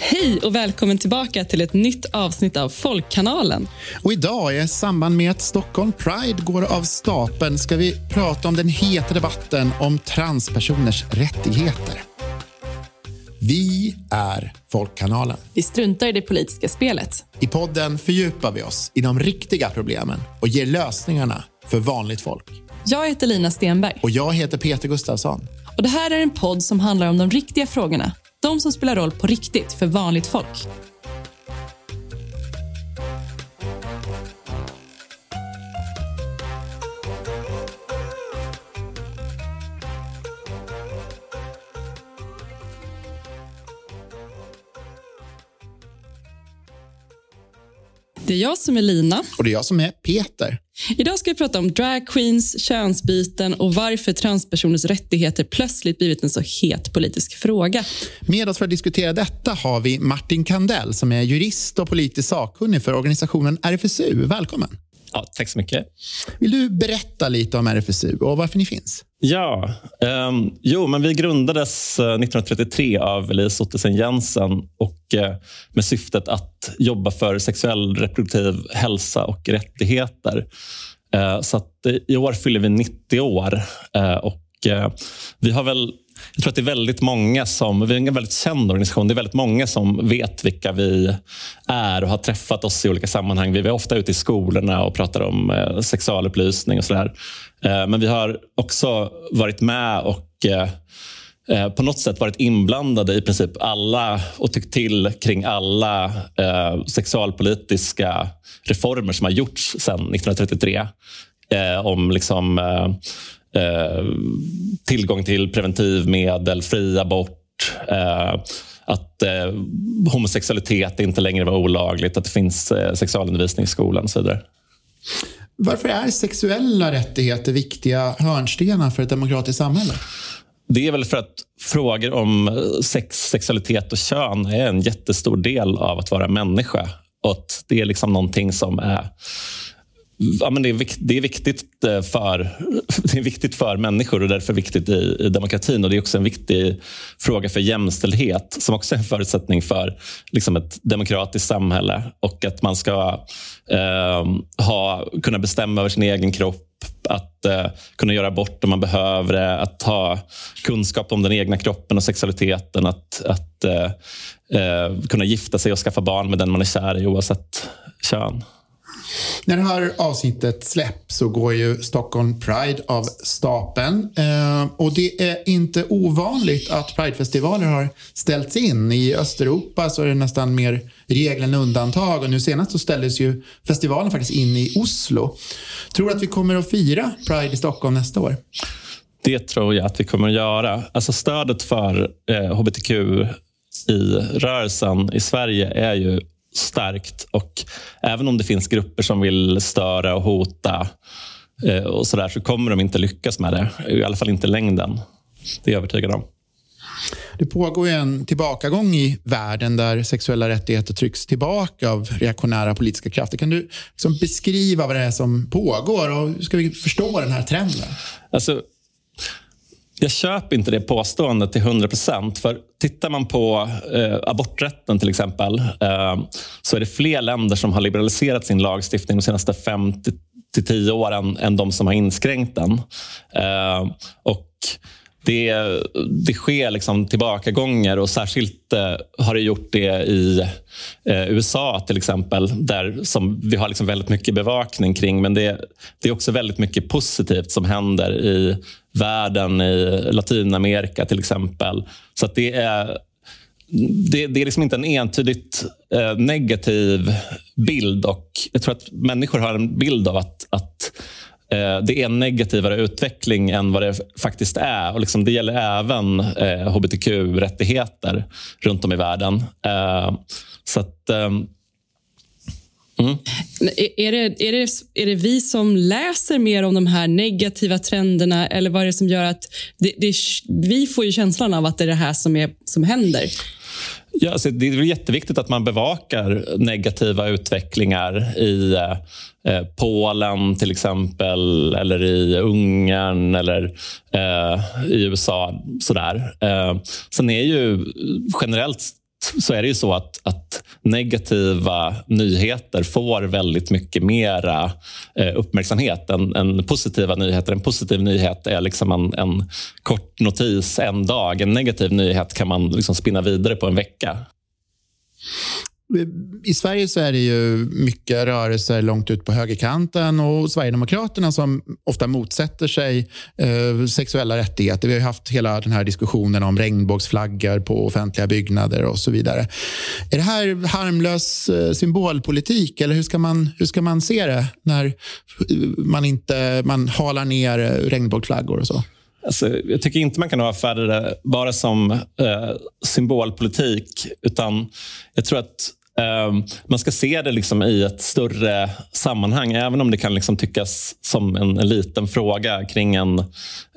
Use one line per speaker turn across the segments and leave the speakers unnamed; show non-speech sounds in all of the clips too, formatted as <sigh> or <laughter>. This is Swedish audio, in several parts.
Hej och välkommen tillbaka till ett nytt avsnitt av Folkkanalen.
Och idag i samband med att Stockholm Pride går av stapeln ska vi prata om den heta debatten om transpersoners rättigheter. Vi är Folkkanalen.
Vi struntar i det politiska spelet.
I podden fördjupar vi oss i de riktiga problemen och ger lösningarna för vanligt folk.
Jag heter Lina Stenberg.
Och jag heter Peter Gustafsson.
Och Det här är en podd som handlar om de riktiga frågorna. De som spelar roll på riktigt för vanligt folk. Det är jag som är Lina.
Och det är jag som är Peter.
Idag ska vi prata om drag queens, könsbyten och varför transpersoners rättigheter plötsligt blivit en så het politisk fråga.
Med oss för att diskutera detta har vi Martin Kandell som är jurist och politisk sakkunnig för organisationen RFSU. Välkommen.
Ja, tack så mycket.
Vill du berätta lite om RFSU och varför ni finns?
Ja, um, jo, men vi grundades 1933 eh, av Elise Ottesen Jensen och uh, med syftet att jobba för sexuell reproduktiv hälsa och rättigheter. Uh, så uh, I år fyller vi 90 år och vi har väl jag tror att det är väldigt många som, vi är en väldigt känd organisation. Det är väldigt många som vet vilka vi är och har träffat oss i olika sammanhang. Vi är ofta ute i skolorna och pratar om eh, sexualupplysning och sådär. Eh, men vi har också varit med och eh, på något sätt varit inblandade i princip alla och tyckt till kring alla eh, sexualpolitiska reformer som har gjorts sedan 1933. Eh, om liksom, eh, eh, tillgång till preventivmedel, fri abort, eh, att eh, homosexualitet inte längre var olagligt, att det finns eh, sexualundervisning i skolan och så vidare.
Varför är sexuella rättigheter viktiga hörnstenar för ett demokratiskt samhälle?
Det är väl för att frågor om sex, sexualitet och kön är en jättestor del av att vara människa. Och att det är liksom någonting som är ja, men det, är, det, är viktigt eh, för, <laughs> det är viktigt för människor och därför viktigt i, i, demokratin. Och Det är också en viktig fråga för jämställdhet som också är en förutsättning för liksom ett demokratiskt samhälle och att man ska eh, ha, kunna bestämma över sin egen kropp att eh, kunna göra abort om man behöver det, att ha kunskap om den egna kroppen och sexualiteten, att, att eh, eh kunna gifta sig och skaffa barn med den man är kär i oavsett kön.
När det här avsnittet släpps så går ju Stockholm Pride av stapeln. Eh, och det är inte ovanligt att Pridefestivaler har ställts in. I Östeuropa så är det nästan mer regel än undantag. Och nu senast så ställdes ju festivalen faktiskt in i Oslo. Tror du att vi kommer att fira Pride i Stockholm nästa år?
Det tror jag att vi kommer att göra. Alltså stödet för eh, hbtq i rörelsen i Sverige är ju starkt. Och även om det finns grupper som vill störa och hota eh, och så, där, så kommer de inte lyckas med det. I alla fall inte längden. Det är jag övertygad om.
Det pågår en tillbakagång i världen där sexuella rättigheter trycks tillbaka av reaktionära politiska krafter. Kan du liksom beskriva vad det är som pågår och hur ska vi förstå den här trenden?
Alltså, jag köper inte det påståendet till 100 procent. För tittar man på eh, aborträtten till exempel eh, så är det fler länder som har liberaliserat sin lagstiftning de senaste 5 till 10 åren än de som har inskränkt den. Eh, och det, det sker liksom tillbakagångar och särskilt eh, har det gjort det i eh, USA till exempel där som vi har liksom väldigt mycket bevakning kring. Men det, det är också väldigt mycket positivt som händer i världen, i Latinamerika till exempel. Så att det är det, det, är liksom inte en entydigt eh, negativ bild. och Jag tror att människor har en bild av att, att Eh, det är en negativare utveckling än vad det faktiskt är. Och liksom det gäller även eh, hbtq-rättigheter runt om i världen. Eh, så att, eh,
mm. Är, det, är, det, är det vi som läser mer om de här negativa trenderna eller vad är det som gör att det, det, vi får ju känslan av att det är det här som, är, som händer?
Ja, alltså det är jätteviktigt att man bevakar negativa utvecklingar i eh, eh, Polen till exempel, eller i Ungern eller eh, i USA. Sådär. Eh, sen är ju generellt så är det ju så att, att negativa nyheter får väldigt mycket mera eh, uppmärksamhet än, än, positiva nyheter. En positiv nyhet är liksom en, en, kort notis en dag. En negativ nyhet kan man liksom spinna vidare på en vecka.
I Sverige så är det ju mycket rörelser långt ut på högerkanten och Sverigedemokraterna som ofta motsätter sig eh, sexuella rättigheter. Vi har haft hela den här diskussionen om regnbågsflaggor på offentliga byggnader och så vidare. Är det här harmlös eh, symbolpolitik eller hur ska, man, hur ska man se det när eh, man inte man halar ner eh, regnbågsflaggor och så?
Alltså, jag tycker inte man kan avfärda det bara som eh, symbolpolitik. Utan jag tror att Ehm, man ska se det liksom i ett större sammanhang. Även om det kan liksom tyckas som en, en liten fråga kring en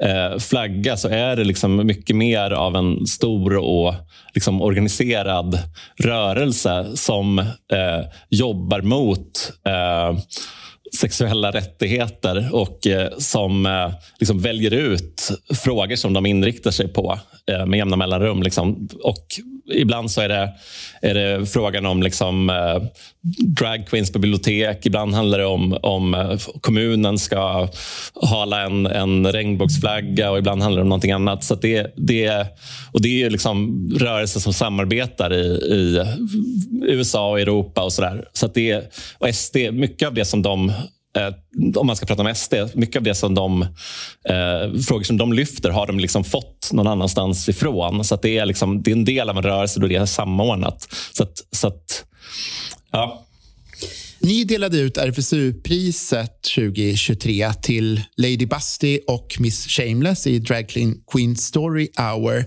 eh, flagga så är det liksom mycket mer av en stor och liksom organiserad rörelse som eh, jobbar mot eh, sexuella rättigheter och eh, som eh, liksom väljer ut frågor som de inriktar sig på eh, med jämna mellanrum. Liksom. Och ibland så är det, är det frågan om liksom, eh, drag queens på bibliotek. Ibland handlar det om om eh, kommunen ska hala en, en regnbågsflagga och ibland handlar det om någonting annat. Så det, det, och det är liksom rörelser som samarbetar i, i USA och Europa och sådär. Så det, och SD, mycket av det som de Eh, om man ska prata om SD, mycket av det som de eh, frågor som de lyfter har de liksom fått någon annanstans ifrån. Så det, är liksom, det är en del av en rörelse då det är samordnat. Så att, så att, ja.
Ni delade ut RFSU-priset 2023 till Lady Busty och Miss Shameless i Drag Queen Story Hour.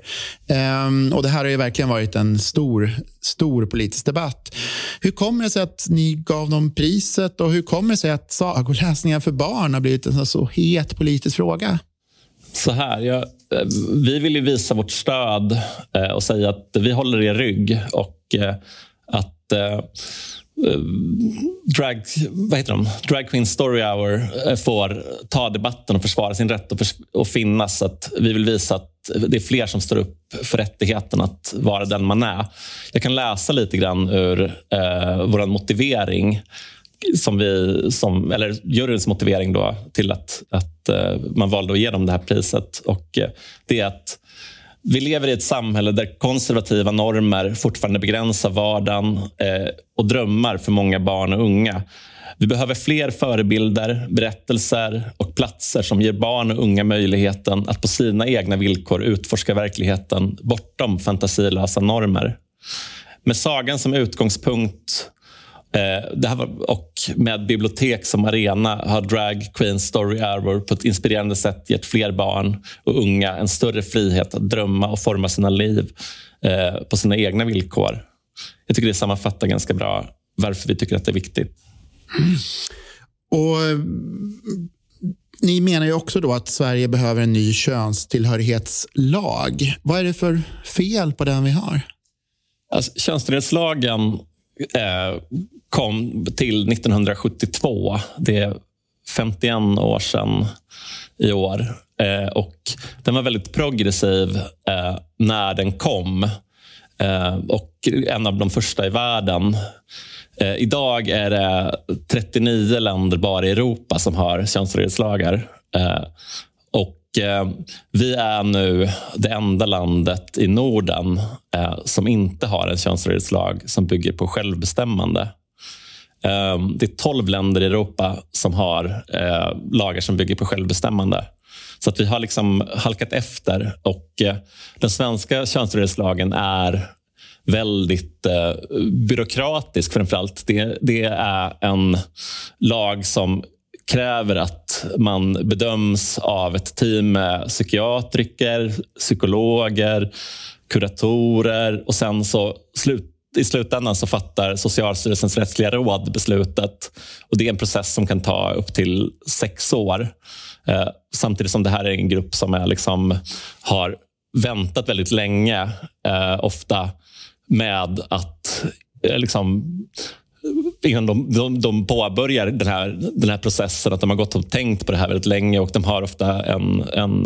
Um, och Det här har ju verkligen varit en stor, stor politisk debatt. Hur kommer det sig att ni gav dem priset och hur kommer det sig att sagoläsningar för barn har blivit en så het politisk fråga?
Så här, jag, eh, vi vill ju visa vårt stöd eh, och säga att vi håller er rygg och eh, att Eh, drag, vad heter de? drag Queen Story Hour eh, får ta debatten och försvara sin rätt och, och finnas. Att vi vill visa att det är fler som står upp för rättigheten att vara den man är. Jag kan läsa lite grann ur eh, vår motivering som vi, som, eller juryns motivering då, till att, att eh, man valde att ge dem det här priset. Och, eh, det är att vi lever i ett samhälle där konservativa normer fortfarande begränsar vardagen eh, och drömmar för många barn och unga. Vi behöver fler förebilder, berättelser och platser som ger barn och unga möjligheten att på sina egna villkor utforska verkligheten bortom fantasilösa normer. Med sagan som utgångspunkt det här var, och med bibliotek som arena har Drag Queen Story Hour på ett inspirerande sätt gett fler barn och unga en större frihet att drömma och forma sina liv eh, på sina egna villkor. Jag tycker det sammanfattar ganska bra varför vi tycker att det är viktigt.
Mm. Och eh, Ni menar ju också då att Sverige behöver en ny könstillhörighetslag. Vad är det för fel på den vi har?
Alltså, könstillhörighetslagen eh, Eh, kom till 1972. Det är 51 år sedan i år. Eh, och Den var väldigt progressiv eh, när den kom. Eh, och en av de första i världen. Eh, idag är det 39 länder bara i Europa som har könsregleringslagar. Eh, Eh, vi är nu det enda landet i Norden eh, som inte har en könsregleringslag som bygger på självbestämmande. Eh, det är 12 länder i Europa som har eh, lagar som bygger på självbestämmande. Så att vi har liksom halkat efter. och eh, Den svenska könsregleringslagen är väldigt eh, byråkratisk framförallt. Det, det är en lag som kräver att man bedöms av ett team med psykiatriker, psykologer, kuratorer och sen så slut i slutändan så fattar Socialstyrelsens rättsliga råd beslutet. Och Det är en process som kan ta upp till sex år. Eh, samtidigt som det här är en grupp som är liksom, har väntat väldigt länge, eh, ofta med att eh, liksom, innan de, de, de påbörjar den här, den här processen, att de har gått och tänkt på det här väldigt länge och de har ofta en, en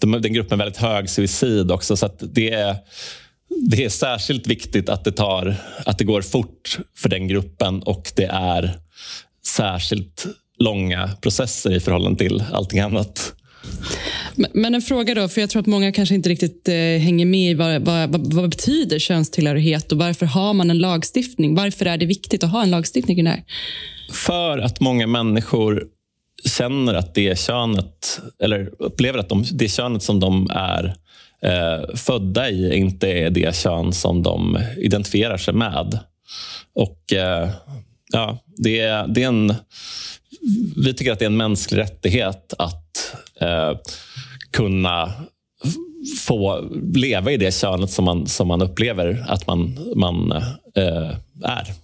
de, den gruppen väldigt hög suicid också. Så det är det är särskilt viktigt att det, tar, att det går fort för den gruppen och det är särskilt långa processer i förhållande till allting annat.
Men en fråga då, för jag tror att många kanske inte riktigt eh, hänger med i vad, vad, vad, vad betyder könstillhörighet och varför har man en lagstiftning? Varför är det viktigt att ha en lagstiftning i det här?
För att många människor känner att det könet, eller upplever att de, det könet som de är eh, födda i inte är det kön som de identifierar sig med. Och eh, ja, det det är en, vi tycker att det är en mänsklig rättighet att eh, kunna få leva i det könet som man, som man upplever att man, man eh, är.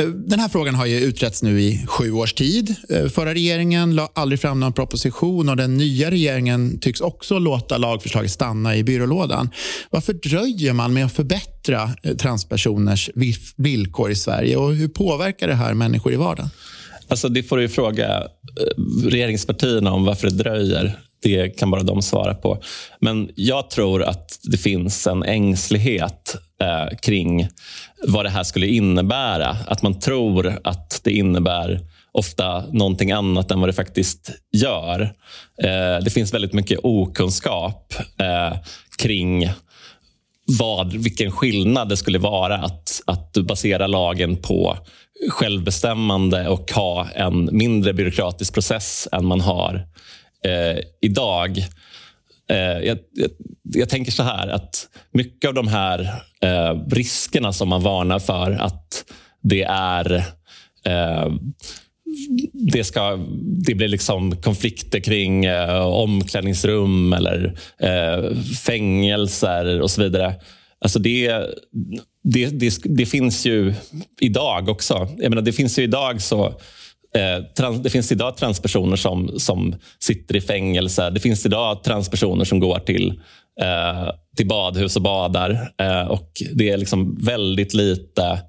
Eh, den här frågan har ju utretts nu i sju års tid. Eh, förra regeringen la aldrig fram någon proposition och den nya regeringen tycks också låta lagförslaget stanna i byrålådan. Varför dröjer man med att förbättra eh, transpersoners villkor i Sverige och hur påverkar det här människor i vardagen?
Alltså det får du fråga eh, regeringspartierna om varför det dröjer. Det kan bara de svara på. Men jag tror att det finns en ängslighet eh, kring vad det här skulle innebära. Att man tror att det innebär ofta någonting annat än vad det faktiskt gör. Eh, det finns väldigt mycket okunskap eh, kring vad, vilken skillnad det skulle vara att, att basera lagen på självbestämmande och ha en mindre byråkratisk process än man har eh, idag. Eh, jag, jag, jag, tänker så här att mycket av de här eh, riskerna som man varnar för att det är eh, det, ska, det blir liksom konflikter kring eh, omklädningsrum eller eh, fängelser och så vidare. Alltså det, det, det, det, finns ju idag också. Jag menar, det finns ju idag så Eh, trans, det finns idag transpersoner som, som sitter i fängelse. Det finns idag transpersoner som går till, eh, till badhus och badar. Eh, och Det är liksom väldigt lite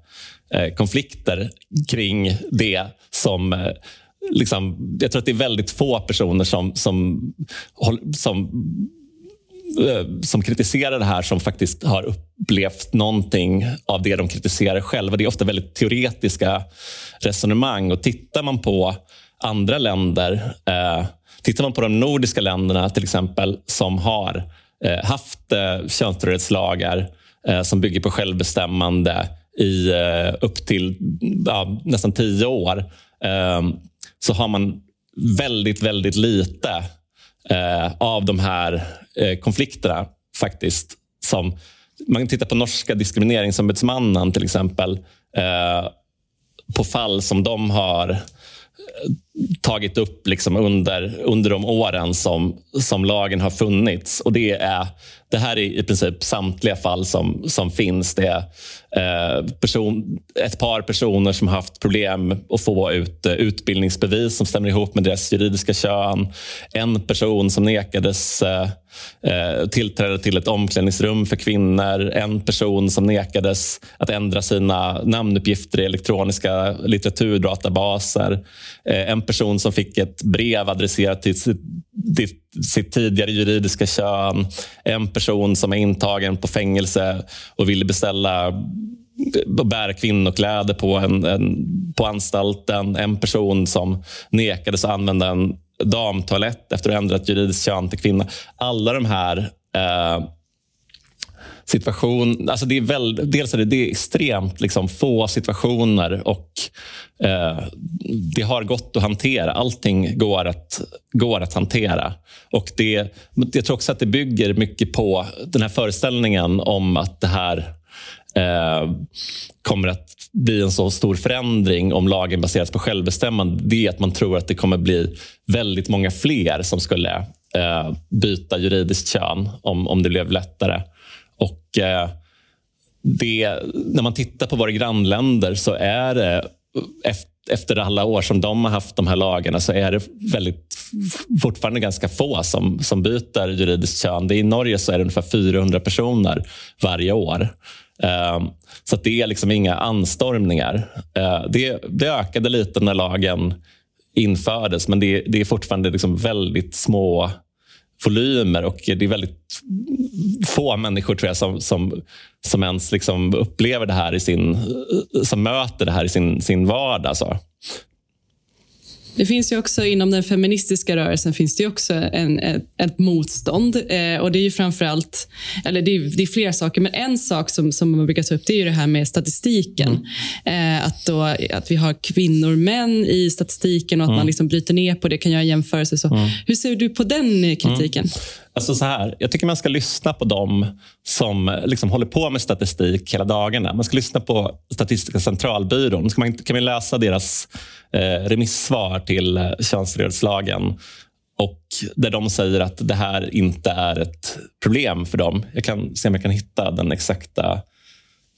Eh, konflikter kring det som eh, Liksom, jag tror att det är väldigt få personer som, som, som eh, som kritiserar det här som faktiskt har upplevt någonting av det de kritiserar själva. Det är ofta väldigt teoretiska resonemang. Och Tittar man på andra länder, eh, tittar man på de nordiska länderna till exempel som har eh, haft eh, könstillhörighetslagar eh, som bygger på självbestämmande i eh, upp till ja, nästan tio år eh, så har man väldigt, väldigt lite eh, av de här eh, konflikterna faktiskt. Som, man kan titta på norska diskrimineringsombudsmannen till exempel. Eh, på fall som de har eh, tagit upp liksom under, under de åren som, som lagen har funnits. Och det, är, det här är i princip samtliga fall som, som finns. Det är eh, person, ett par personer som har haft problem att få ut eh, utbildningsbevis som stämmer ihop med deras juridiska kön. En person som nekades eh, eh tillträde till ett omklädningsrum för kvinnor. En person som nekades att ändra sina namnuppgifter i elektroniska litteraturdatabaser. Eh, en person som fick ett brev adresserat till sitt, sitt tidigare juridiska kön. En person som är intagen på fängelse och ville beställa bära kvinnokläder på, en, en, på anstalten. En person som nekades att använda en damtoalett efter att ha ändrat juridiskt kön till kvinna. Alla de här eh, situation, alltså det är väl, dels är det, det är extremt liksom få situationer och eh, det har gått att hantera. Allting går att, går att hantera. Och det, jag tror också att det bygger mycket på den här föreställningen om att det här eh, kommer att bli en så stor förändring om lagen baseras på självbestämmande. Det är att man tror att det kommer bli väldigt många fler som skulle eh, byta juridiskt kön om, om det blev lättare. Och eh, det, när man tittar på våra grannländer så är det eh, efter alla år som de har haft de här lagarna så är det väldigt, fortfarande ganska få som, som byter juridiskt kön. I Norge så är det ungefär 400 personer varje år. Ehm, så det är liksom inga anstormningar. Eh, det, det ökade lite när lagen infördes men det, det är fortfarande liksom väldigt små volymer och det är väldigt få människor tror jag som, som, som ens liksom upplever det här i sin, som möter det här i sin, sin vardag. Så.
Det finns ju också inom den feministiska rörelsen finns det också en, ett, ett motstånd. Eh, och det är ju framförallt, eller det är, det är flera saker, men en sak som, som man brukar ta upp det är ju det här med statistiken. Mm. Eh, att, då, att vi har kvinnor och män i statistiken och att mm. man liksom bryter ner på det, kan göra jämförelser. Så, mm. Hur ser du på den kritiken? Mm.
Alltså så här, jag tycker man ska lyssna på dem som liksom håller på med statistik hela dagarna. Man ska lyssna på Statistiska centralbyrån. Ska man, kan man läsa deras eh, remissvar till eh, och där de säger att det här inte är ett problem för dem. Jag kan se om jag kan hitta den exakta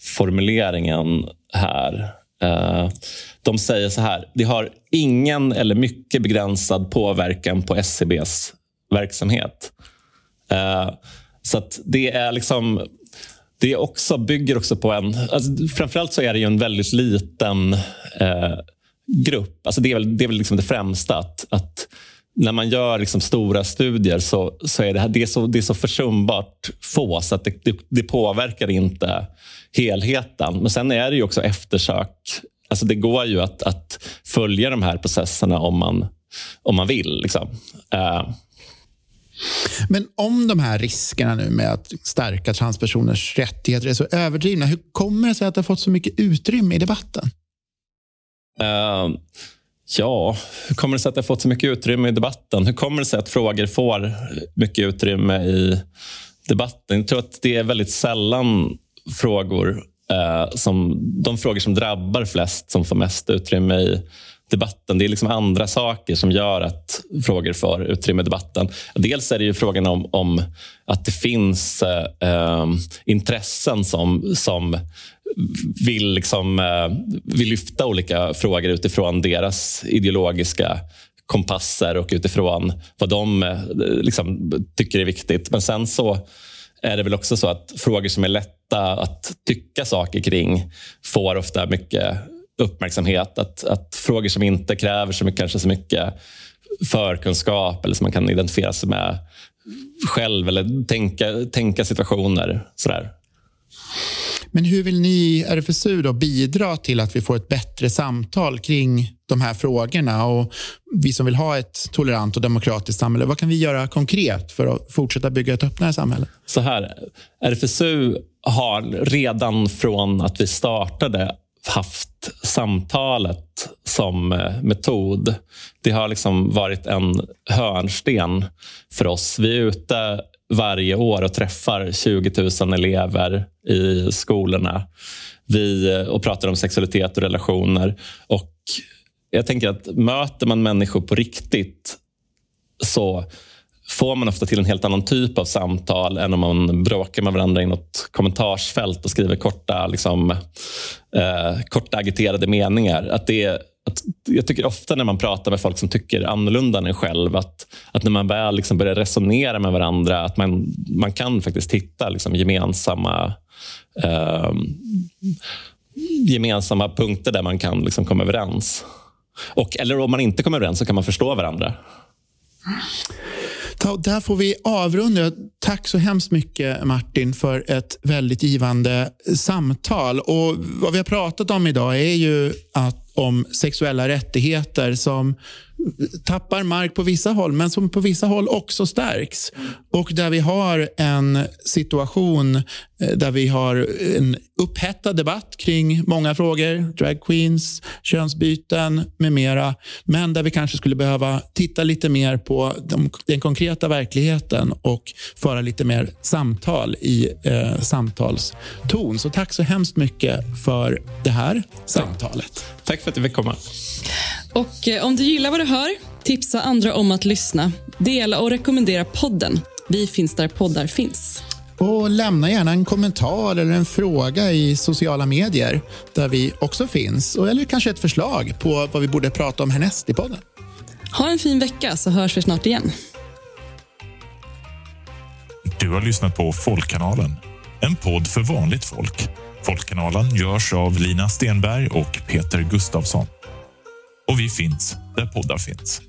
formuleringen här. Eh, de säger så här. Det har ingen eller mycket begränsad påverkan på SCBs verksamhet. Eh, så att det är liksom... Det också, bygger också på en... Alltså framförallt så är det ju en väldigt liten eh, grupp. Alltså det är väl det, är väl liksom det främsta. Att, att när man gör liksom stora studier så, så är det, här, det, är så, det är så försumbart få så att det, det, det, påverkar inte helheten. Men sen är det ju också eftersök. Alltså det går ju att, att följa de här processerna om man, om man vill. Liksom. Uh,
men om de här riskerna nu med att stärka transpersoners rättigheter är så överdrivna, hur kommer det sig att det har fått så mycket utrymme i debatten?
Uh, ja, hur kommer det sig att det har fått så mycket utrymme i debatten? Hur kommer det sig att frågor får mycket utrymme i debatten? Jag tror att det är väldigt sällan frågor uh, som de frågor som drabbar flest som får mest utrymme i debatten. Det är liksom andra saker som gör att frågor får utrymme i debatten. Dels är det ju frågan om, om att det finns eh, eh, intressen som, som vill, liksom, eh, vill lyfta olika frågor utifrån deras ideologiska kompasser och utifrån vad de eh, liksom, tycker är viktigt. Men sen så är det väl också så att frågor som är lätta att tycka saker kring får ofta mycket uppmärksamhet. Att, att frågor som inte kräver så mycket, kanske så mycket förkunskap eller som man kan identifiera sig med själv eller tänka, tänka situationer. Sådär.
Men hur vill ni RFSU då bidra till att vi får ett bättre samtal kring de här frågorna? Och vi som vill ha ett tolerant och demokratiskt samhälle, vad kan vi göra konkret för att fortsätta bygga ett öppnare samhälle?
Så här, RFSU har redan från att vi startade haft samtalet som eh, metod. Det har liksom varit en hörnsten för oss. Vi är ute varje år och träffar 20 000 elever i skolorna. Vi, eh, och pratar om sexualitet och relationer. Och jag tänker att möter man människor på riktigt så får man ofta till en helt annan typ av samtal än om man bråkar med varandra i något kommentarsfält och skriver korta, liksom, eh, korta agiterade meningar. Att det att jag tycker ofta när man pratar med folk som tycker annorlunda än en själv, att, att när man väl liksom börjar resonera med varandra, att man, man kan faktiskt hitta liksom gemensamma eh, gemensamma punkter där man kan liksom komma överens. Och, eller om man inte kommer överens så kan man förstå varandra.
Där får vi avrunda. Tack så hemskt mycket Martin för ett väldigt givande samtal. Och Vad vi har pratat om idag är ju att om sexuella rättigheter som tappar mark på vissa håll, men som på vissa håll också stärks. Och där vi har en situation eh, där vi har en upphettad debatt kring många frågor, drag queens, könsbyten med mera. Men där vi kanske skulle behöva titta lite mer på de, den konkreta verkligheten och föra lite mer samtal i eh, samtalston. Så tack så hemskt mycket för det här samtalet.
Tack för att du fick komma.
Och eh, om du gillar vad du hör, tipsa andra om att lyssna. Dela och rekommendera podden. Vi finns där poddar finns.
Och lämna gärna en kommentar eller en fråga i sociala medier där vi också finns. Eller kanske ett förslag på vad vi borde prata om härnäst i podden.
Ha en fin vecka så hörs vi snart igen.
Du har lyssnat på Folkkanalen, en podd för vanligt folk. Folkkanalen görs av Lina Stenberg och Peter Gustavsson. Och vi finns där poddar finns.